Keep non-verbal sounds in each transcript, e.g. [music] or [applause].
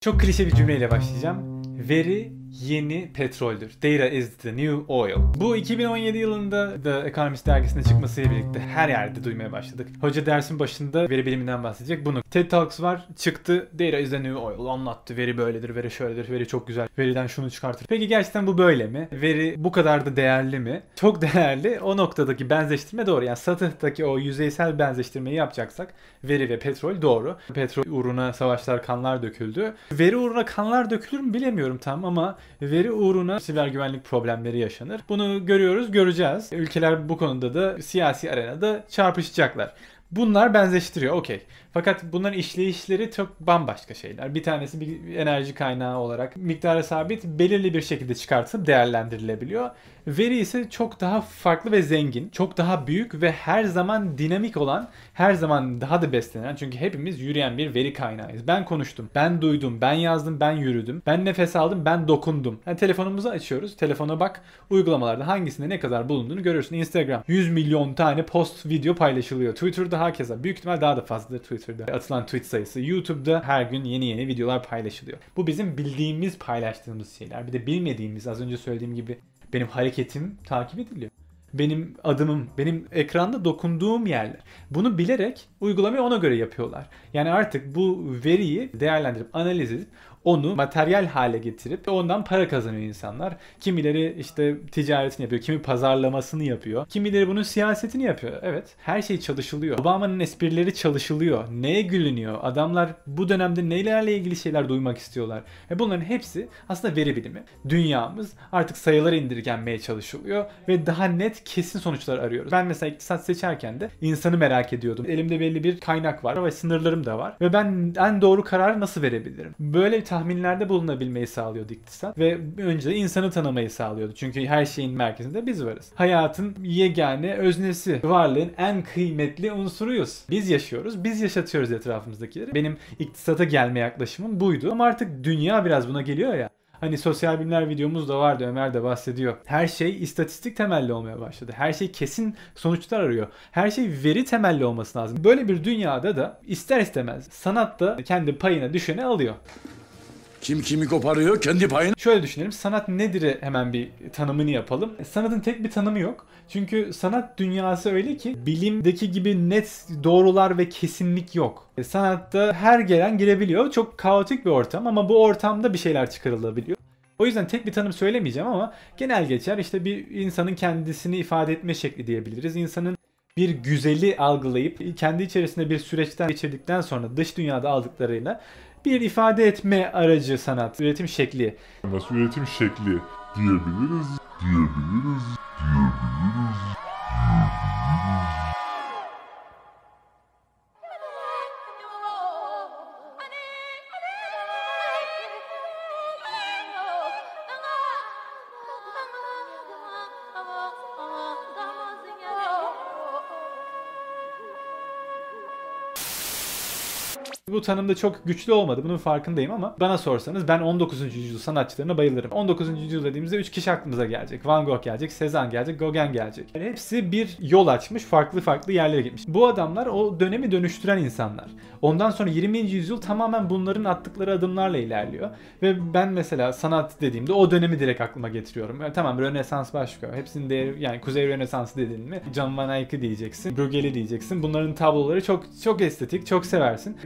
Çok klişe bir cümleyle başlayacağım. Veri yeni petroldür. Data is the new oil. Bu 2017 yılında The Economist dergisinde çıkmasıyla birlikte her yerde duymaya başladık. Hoca dersin başında veri biliminden bahsedecek bunu. TED Talks var çıktı Data is the new oil anlattı. Veri böyledir, veri şöyledir, veri çok güzel. Veriden şunu çıkartır. Peki gerçekten bu böyle mi? Veri bu kadar da değerli mi? Çok [laughs] değerli. O noktadaki benzeştirme doğru. Yani satıhtaki o yüzeysel benzeştirmeyi yapacaksak veri ve petrol doğru. Petrol uğruna savaşlar, kanlar döküldü. Veri uğruna kanlar dökülür mü bilemiyorum tam ama veri uğruna siber güvenlik problemleri yaşanır. Bunu görüyoruz, göreceğiz. Ülkeler bu konuda da siyasi arenada çarpışacaklar. Bunlar benzeştiriyor okey. Fakat bunların işleyişleri çok bambaşka şeyler. Bir tanesi bir enerji kaynağı olarak miktarı sabit belirli bir şekilde çıkartılıp değerlendirilebiliyor. Veri ise çok daha farklı ve zengin, çok daha büyük ve her zaman dinamik olan, her zaman daha da beslenen çünkü hepimiz yürüyen bir veri kaynağıyız. Ben konuştum, ben duydum, ben yazdım, ben yürüdüm, ben nefes aldım, ben dokundum. Yani telefonumuzu açıyoruz, telefona bak, uygulamalarda hangisinde ne kadar bulunduğunu görürsün. Instagram 100 milyon tane post video paylaşılıyor. Twitter'da hakeza büyük ihtimal daha da fazladır Twitter'da atılan tweet sayısı. YouTube'da her gün yeni yeni videolar paylaşılıyor. Bu bizim bildiğimiz paylaştığımız şeyler. Bir de bilmediğimiz az önce söylediğim gibi benim hareketim takip ediliyor. Benim adımım, benim ekranda dokunduğum yerler. Bunu bilerek uygulamayı ona göre yapıyorlar. Yani artık bu veriyi değerlendirip analiz edip onu materyal hale getirip ondan para kazanıyor insanlar. Kimileri işte ticaretini yapıyor, kimi pazarlamasını yapıyor. Kimileri bunun siyasetini yapıyor. Evet, her şey çalışılıyor. Obama'nın esprileri çalışılıyor. Neye gülünüyor? Adamlar bu dönemde nelerle ilgili şeyler duymak istiyorlar. Ve bunların hepsi aslında veri bilimi. Dünyamız artık sayılara indirgenmeye çalışılıyor ve daha net kesin sonuçlar arıyoruz. Ben mesela iktisat seçerken de insanı merak ediyordum. Elimde belli bir kaynak var ve sınırlarım da var. Ve ben en doğru kararı nasıl verebilirim? Böyle tahminlerde bulunabilmeyi sağlıyordu iktisat ve önce de insanı tanımayı sağlıyordu. Çünkü her şeyin merkezinde biz varız. Hayatın yegane öznesi, varlığın en kıymetli unsuruyuz. Biz yaşıyoruz, biz yaşatıyoruz etrafımızdakileri. Benim iktisata gelme yaklaşımım buydu ama artık dünya biraz buna geliyor ya. Hani sosyal bilimler videomuz da vardı Ömer de bahsediyor. Her şey istatistik temelli olmaya başladı. Her şey kesin sonuçlar arıyor. Her şey veri temelli olması lazım. Böyle bir dünyada da ister istemez sanat da kendi payına düşeni alıyor. Kim kimi koparıyor kendi payını. Şöyle düşünelim. Sanat nedir hemen bir tanımını yapalım. Sanatın tek bir tanımı yok. Çünkü sanat dünyası öyle ki bilimdeki gibi net doğrular ve kesinlik yok. E, sanatta her gelen girebiliyor. Çok kaotik bir ortam ama bu ortamda bir şeyler çıkarılabiliyor. O yüzden tek bir tanım söylemeyeceğim ama genel geçer işte bir insanın kendisini ifade etme şekli diyebiliriz. İnsanın bir güzeli algılayıp kendi içerisinde bir süreçten geçirdikten sonra dış dünyada aldıklarıyla bir ifade etme aracı sanat, üretim şekli. Nasıl üretim şekli diyebiliriz, diyebiliriz, diyebiliriz. Tanımda çok güçlü olmadı. Bunun farkındayım ama bana sorsanız ben 19. yüzyıl sanatçılarına bayılırım. 19. yüzyıl dediğimizde 3 kişi aklımıza gelecek. Van Gogh gelecek, Cezanne gelecek, Gauguin gelecek. Yani hepsi bir yol açmış, farklı farklı yerlere gitmiş. Bu adamlar o dönemi dönüştüren insanlar. Ondan sonra 20. yüzyıl tamamen bunların attıkları adımlarla ilerliyor. Ve ben mesela sanat dediğimde o dönemi direkt aklıma getiriyorum. Yani tamam Rönesans başka. Hepsinin değeri yani Kuzey Rönesansı dedin mi? John Van Eyck'i diyeceksin. Bruegel'i diyeceksin. Bunların tabloları çok çok estetik, çok seversin.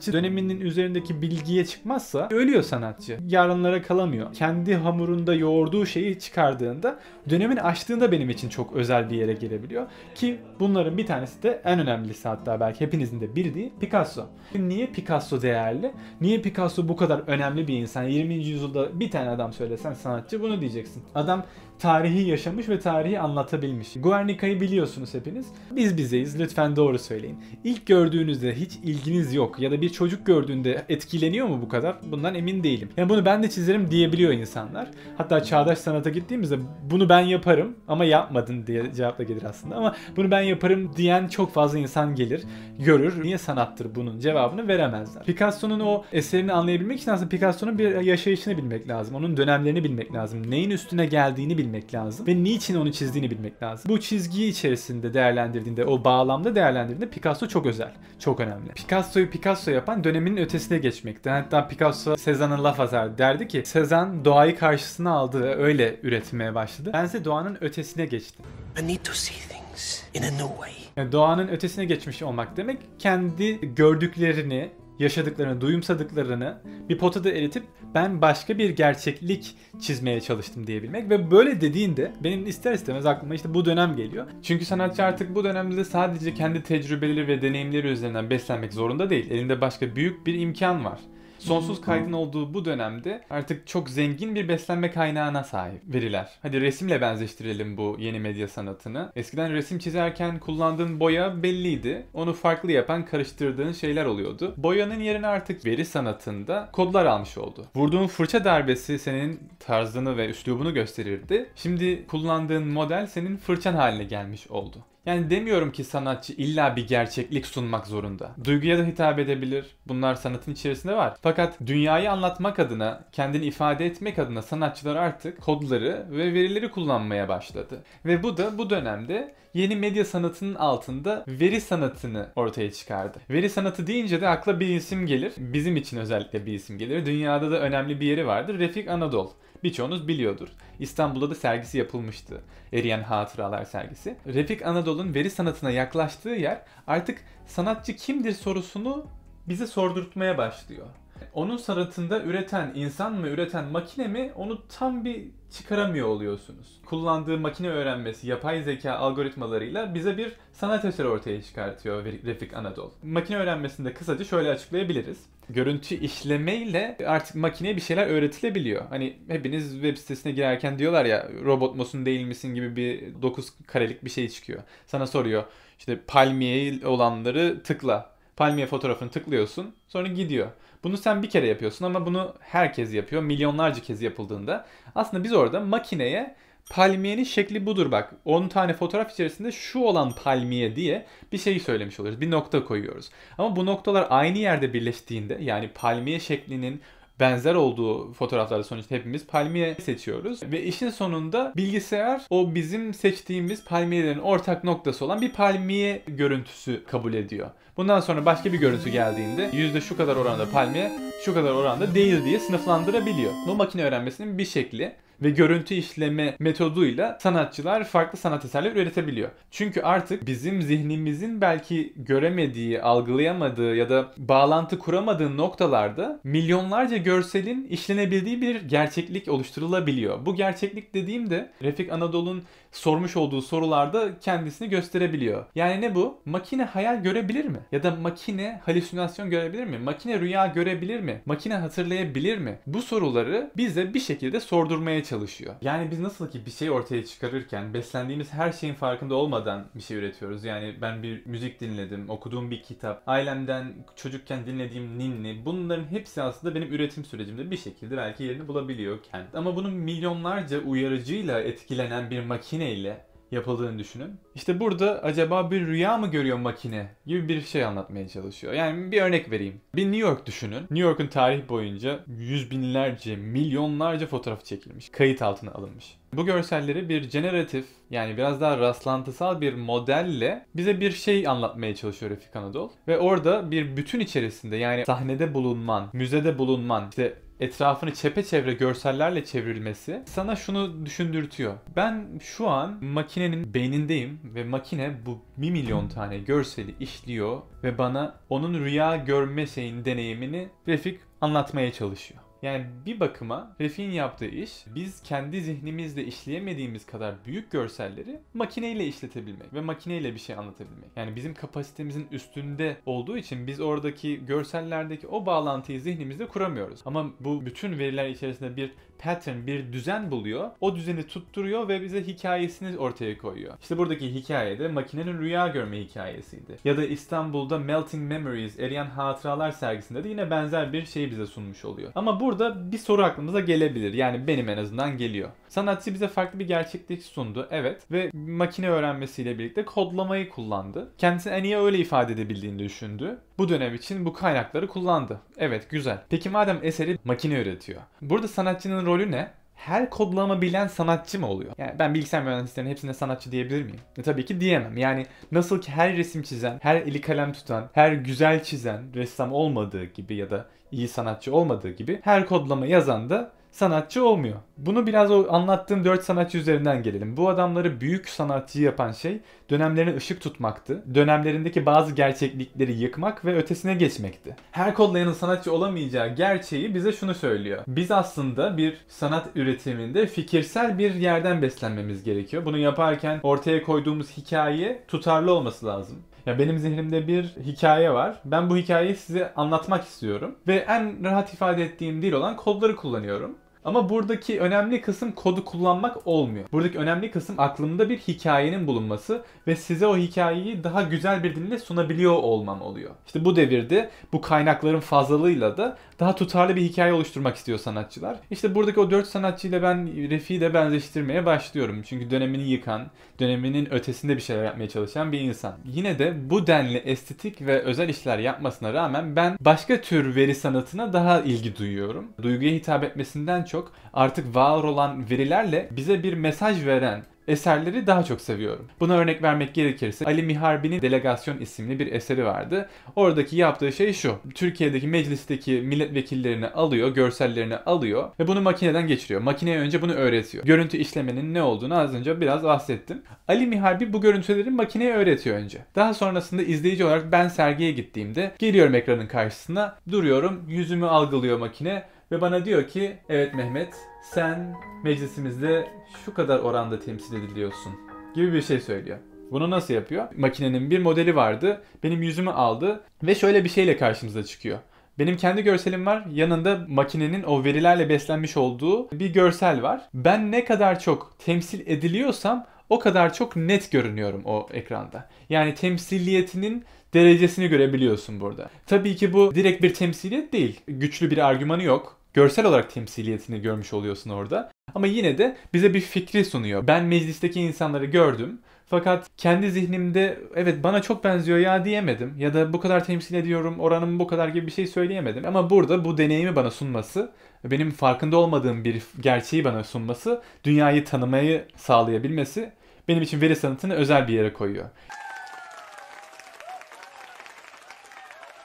Sanatçı döneminin üzerindeki bilgiye çıkmazsa ölüyor sanatçı. Yarınlara kalamıyor. Kendi hamurunda yoğurduğu şeyi çıkardığında dönemin açtığında benim için çok özel bir yere gelebiliyor. Ki bunların bir tanesi de en önemlisi hatta belki hepinizin de bildiği Picasso. Niye Picasso değerli? Niye Picasso bu kadar önemli bir insan? 20. yüzyılda bir tane adam söylesen sanatçı bunu diyeceksin. Adam tarihi yaşamış ve tarihi anlatabilmiş. Guernica'yı biliyorsunuz hepiniz. Biz bizeyiz lütfen doğru söyleyin. İlk gördüğünüzde hiç ilginiz yok ya da bir çocuk gördüğünde etkileniyor mu bu kadar? Bundan emin değilim. Yani bunu ben de çizerim diyebiliyor insanlar. Hatta çağdaş sanata gittiğimizde bunu ben yaparım ama yapmadın diye cevap da gelir aslında. Ama bunu ben yaparım diyen çok fazla insan gelir, görür. Niye sanattır bunun cevabını veremezler. Picasso'nun o eserini anlayabilmek için aslında Picasso'nun bir yaşayışını bilmek lazım. Onun dönemlerini bilmek lazım. Neyin üstüne geldiğini bilmek lazım. Ve niçin onu çizdiğini bilmek lazım. Bu çizgiyi içerisinde değerlendirdiğinde, o bağlamda değerlendirdiğinde Picasso çok özel. Çok önemli. Picasso'yu Picasso yapan döneminin ötesine geçmekti. Hatta Picasso Cézanne'a laf atar derdi ki Cézanne doğayı karşısına aldı ve öyle üretmeye başladı. Bense doğanın ötesine geçtim. I need to see things in a new way. Yani doğanın ötesine geçmiş olmak demek kendi gördüklerini, yaşadıklarını, duyumsadıklarını bir potada eritip ben başka bir gerçeklik çizmeye çalıştım diyebilmek ve böyle dediğinde benim ister istemez aklıma işte bu dönem geliyor. Çünkü sanatçı artık bu dönemde sadece kendi tecrübeleri ve deneyimleri üzerinden beslenmek zorunda değil. Elinde başka büyük bir imkan var. Sonsuz kaydın olduğu bu dönemde artık çok zengin bir beslenme kaynağına sahip veriler. Hadi resimle benzeştirelim bu yeni medya sanatını. Eskiden resim çizerken kullandığın boya belliydi. Onu farklı yapan karıştırdığın şeyler oluyordu. Boyanın yerine artık veri sanatında kodlar almış oldu. Vurduğun fırça darbesi senin tarzını ve üslubunu gösterirdi. Şimdi kullandığın model senin fırçan haline gelmiş oldu. Yani demiyorum ki sanatçı illa bir gerçeklik sunmak zorunda. Duyguya da hitap edebilir. Bunlar sanatın içerisinde var. Fakat dünyayı anlatmak adına, kendini ifade etmek adına sanatçılar artık kodları ve verileri kullanmaya başladı. Ve bu da bu dönemde yeni medya sanatının altında veri sanatını ortaya çıkardı. Veri sanatı deyince de akla bir isim gelir. Bizim için özellikle bir isim gelir. Dünyada da önemli bir yeri vardır. Refik Anadol. Birçoğunuz biliyordur. İstanbul'da da sergisi yapılmıştı. Eriyen Hatıralar sergisi. Refik Anadolu'nun veri sanatına yaklaştığı yer artık sanatçı kimdir sorusunu bize sordurtmaya başlıyor. Onun sanatında üreten insan mı, üreten makine mi onu tam bir çıkaramıyor oluyorsunuz. Kullandığı makine öğrenmesi, yapay zeka algoritmalarıyla bize bir sanat eseri ortaya çıkartıyor Refik Anadol. Makine öğrenmesini de kısaca şöyle açıklayabiliriz. Görüntü işlemeyle artık makineye bir şeyler öğretilebiliyor. Hani hepiniz web sitesine girerken diyorlar ya robot musun değil misin gibi bir 9 karelik bir şey çıkıyor. Sana soruyor işte palmiye olanları tıkla. Palmiye fotoğrafını tıklıyorsun sonra gidiyor. Bunu sen bir kere yapıyorsun ama bunu herkes yapıyor. Milyonlarca kez yapıldığında aslında biz orada makineye palmiyenin şekli budur bak. 10 tane fotoğraf içerisinde şu olan palmiye diye bir şey söylemiş oluyoruz. Bir nokta koyuyoruz. Ama bu noktalar aynı yerde birleştiğinde yani palmiye şeklinin benzer olduğu fotoğraflarda sonuçta hepimiz palmiye seçiyoruz. Ve işin sonunda bilgisayar o bizim seçtiğimiz palmiyelerin ortak noktası olan bir palmiye görüntüsü kabul ediyor. Bundan sonra başka bir görüntü geldiğinde yüzde şu kadar oranda palmiye, şu kadar oranda değil diye sınıflandırabiliyor. Bu makine öğrenmesinin bir şekli ve görüntü işleme metoduyla sanatçılar farklı sanat eserleri üretebiliyor. Çünkü artık bizim zihnimizin belki göremediği, algılayamadığı ya da bağlantı kuramadığı noktalarda milyonlarca görselin işlenebildiği bir gerçeklik oluşturulabiliyor. Bu gerçeklik dediğimde Refik Anadolu'nun sormuş olduğu sorularda kendisini gösterebiliyor. Yani ne bu? Makine hayal görebilir mi? Ya da makine halüsinasyon görebilir mi? Makine rüya görebilir mi? Makine hatırlayabilir mi? Bu soruları bize bir şekilde sordurmaya çalışıyor. Yani biz nasıl ki bir şey ortaya çıkarırken beslendiğimiz her şeyin farkında olmadan bir şey üretiyoruz. Yani ben bir müzik dinledim, okuduğum bir kitap, ailemden çocukken dinlediğim ninni bunların hepsi aslında benim üretim sürecimde bir şekilde belki yerini bulabiliyorken. Ama bunun milyonlarca uyarıcıyla etkilenen bir makine ile yapıldığını düşünün. İşte burada acaba bir rüya mı görüyor makine gibi bir şey anlatmaya çalışıyor. Yani bir örnek vereyim. Bir New York düşünün. New York'un tarih boyunca yüz binlerce, milyonlarca fotoğraf çekilmiş. Kayıt altına alınmış. Bu görselleri bir generatif yani biraz daha rastlantısal bir modelle bize bir şey anlatmaya çalışıyor Refik Anadol. Ve orada bir bütün içerisinde yani sahnede bulunman, müzede bulunman, işte etrafını çepeçevre görsellerle çevrilmesi sana şunu düşündürtüyor. Ben şu an makinenin beynindeyim ve makine bu 1 milyon tane görseli işliyor ve bana onun rüya görme şeyin deneyimini Refik anlatmaya çalışıyor. Yani bir bakıma Refik'in yaptığı iş biz kendi zihnimizle işleyemediğimiz kadar büyük görselleri makineyle işletebilmek ve makineyle bir şey anlatabilmek. Yani bizim kapasitemizin üstünde olduğu için biz oradaki görsellerdeki o bağlantıyı zihnimizde kuramıyoruz. Ama bu bütün veriler içerisinde bir pattern, bir düzen buluyor. O düzeni tutturuyor ve bize hikayesini ortaya koyuyor. İşte buradaki hikayede makinenin rüya görme hikayesiydi. Ya da İstanbul'da Melting Memories, Eriyen Hatıralar sergisinde de yine benzer bir şey bize sunmuş oluyor. Ama burada bir soru aklımıza gelebilir. Yani benim en azından geliyor. Sanatçı bize farklı bir gerçeklik sundu. Evet. Ve makine öğrenmesiyle birlikte kodlamayı kullandı. Kendisini en iyi öyle ifade edebildiğini düşündü. Bu dönem için bu kaynakları kullandı. Evet güzel. Peki madem eseri makine üretiyor. Burada sanatçının rolü ne? her kodlama bilen sanatçı mı oluyor? Yani ben bilgisayar mühendislerinin hepsine sanatçı diyebilir miyim? E, tabii ki diyemem. Yani nasıl ki her resim çizen, her eli kalem tutan, her güzel çizen ressam olmadığı gibi ya da iyi sanatçı olmadığı gibi her kodlama yazan da sanatçı olmuyor. Bunu biraz o anlattığım 4 sanatçı üzerinden gelelim. Bu adamları büyük sanatçı yapan şey dönemlerine ışık tutmaktı. Dönemlerindeki bazı gerçeklikleri yıkmak ve ötesine geçmekti. Her kodlayanın sanatçı olamayacağı gerçeği bize şunu söylüyor. Biz aslında bir sanat üretiminde fikirsel bir yerden beslenmemiz gerekiyor. Bunu yaparken ortaya koyduğumuz hikaye tutarlı olması lazım. Ya benim zihnimde bir hikaye var. Ben bu hikayeyi size anlatmak istiyorum. Ve en rahat ifade ettiğim dil olan kodları kullanıyorum. Ama buradaki önemli kısım kodu kullanmak olmuyor. Buradaki önemli kısım aklımda bir hikayenin bulunması ve size o hikayeyi daha güzel bir dille sunabiliyor olmam oluyor. İşte bu devirde bu kaynakların fazlalığıyla da daha tutarlı bir hikaye oluşturmak istiyor sanatçılar. İşte buradaki o dört sanatçıyla ben Refik'i de benzeştirmeye başlıyorum. Çünkü dönemini yıkan, döneminin ötesinde bir şeyler yapmaya çalışan bir insan. Yine de bu denli estetik ve özel işler yapmasına rağmen ben başka tür veri sanatına daha ilgi duyuyorum. Duyguya hitap etmesinden çok artık var olan verilerle bize bir mesaj veren eserleri daha çok seviyorum. Buna örnek vermek gerekirse Ali Miharbi'nin Delegasyon isimli bir eseri vardı. Oradaki yaptığı şey şu. Türkiye'deki meclisteki milletvekillerini alıyor, görsellerini alıyor ve bunu makineden geçiriyor. Makineye önce bunu öğretiyor. Görüntü işlemenin ne olduğunu az önce biraz bahsettim. Ali Miharbi bu görüntüleri makineye öğretiyor önce. Daha sonrasında izleyici olarak ben sergiye gittiğimde geliyorum ekranın karşısına, duruyorum, yüzümü algılıyor makine ve bana diyor ki evet Mehmet sen meclisimizde şu kadar oranda temsil ediliyorsun gibi bir şey söylüyor. Bunu nasıl yapıyor? Makinenin bir modeli vardı. Benim yüzümü aldı ve şöyle bir şeyle karşımıza çıkıyor. Benim kendi görselim var. Yanında makinenin o verilerle beslenmiş olduğu bir görsel var. Ben ne kadar çok temsil ediliyorsam o kadar çok net görünüyorum o ekranda. Yani temsiliyetinin derecesini görebiliyorsun burada. Tabii ki bu direkt bir temsiliyet değil. Güçlü bir argümanı yok görsel olarak temsiliyetini görmüş oluyorsun orada. Ama yine de bize bir fikri sunuyor. Ben meclisteki insanları gördüm. Fakat kendi zihnimde evet bana çok benziyor ya diyemedim. Ya da bu kadar temsil ediyorum, oranım bu kadar gibi bir şey söyleyemedim. Ama burada bu deneyimi bana sunması, benim farkında olmadığım bir gerçeği bana sunması, dünyayı tanımayı sağlayabilmesi benim için veri sanatını özel bir yere koyuyor.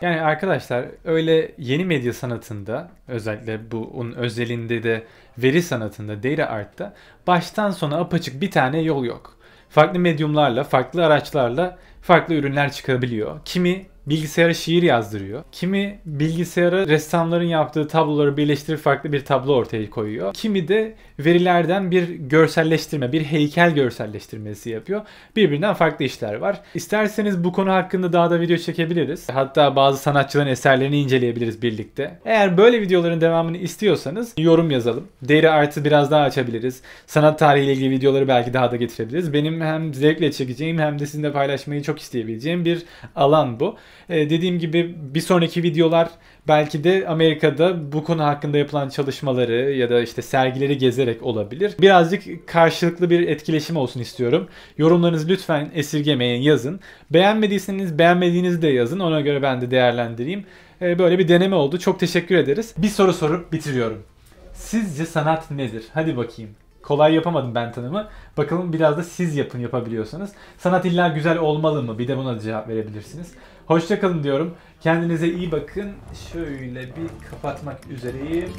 Yani arkadaşlar öyle yeni medya sanatında özellikle bunun özelinde de veri sanatında, data art'ta baştan sona apaçık bir tane yol yok. Farklı medyumlarla, farklı araçlarla farklı ürünler çıkabiliyor. Kimi bilgisayara şiir yazdırıyor. Kimi bilgisayara ressamların yaptığı tabloları birleştirip farklı bir tablo ortaya koyuyor. Kimi de verilerden bir görselleştirme, bir heykel görselleştirmesi yapıyor. Birbirinden farklı işler var. İsterseniz bu konu hakkında daha da video çekebiliriz. Hatta bazı sanatçıların eserlerini inceleyebiliriz birlikte. Eğer böyle videoların devamını istiyorsanız yorum yazalım. Deri artı biraz daha açabiliriz. Sanat tarihiyle ilgili videoları belki daha da getirebiliriz. Benim hem zevkle çekeceğim hem de sizinle paylaşmayı çok isteyebileceğim bir alan bu. Ee, dediğim gibi bir sonraki videolar belki de Amerika'da bu konu hakkında yapılan çalışmaları ya da işte sergileri gezerek olabilir. Birazcık karşılıklı bir etkileşim olsun istiyorum. Yorumlarınızı lütfen esirgemeyin yazın. Beğenmediyseniz beğenmediğinizi de yazın. Ona göre ben de değerlendireyim. Ee, böyle bir deneme oldu. Çok teşekkür ederiz. Bir soru sorup bitiriyorum. Sizce sanat nedir? Hadi bakayım. Kolay yapamadım ben tanımı. Bakalım biraz da siz yapın yapabiliyorsanız. Sanat illa güzel olmalı mı? Bir de buna cevap verebilirsiniz. Hoşçakalın diyorum. Kendinize iyi bakın. Şöyle bir kapatmak üzereyim.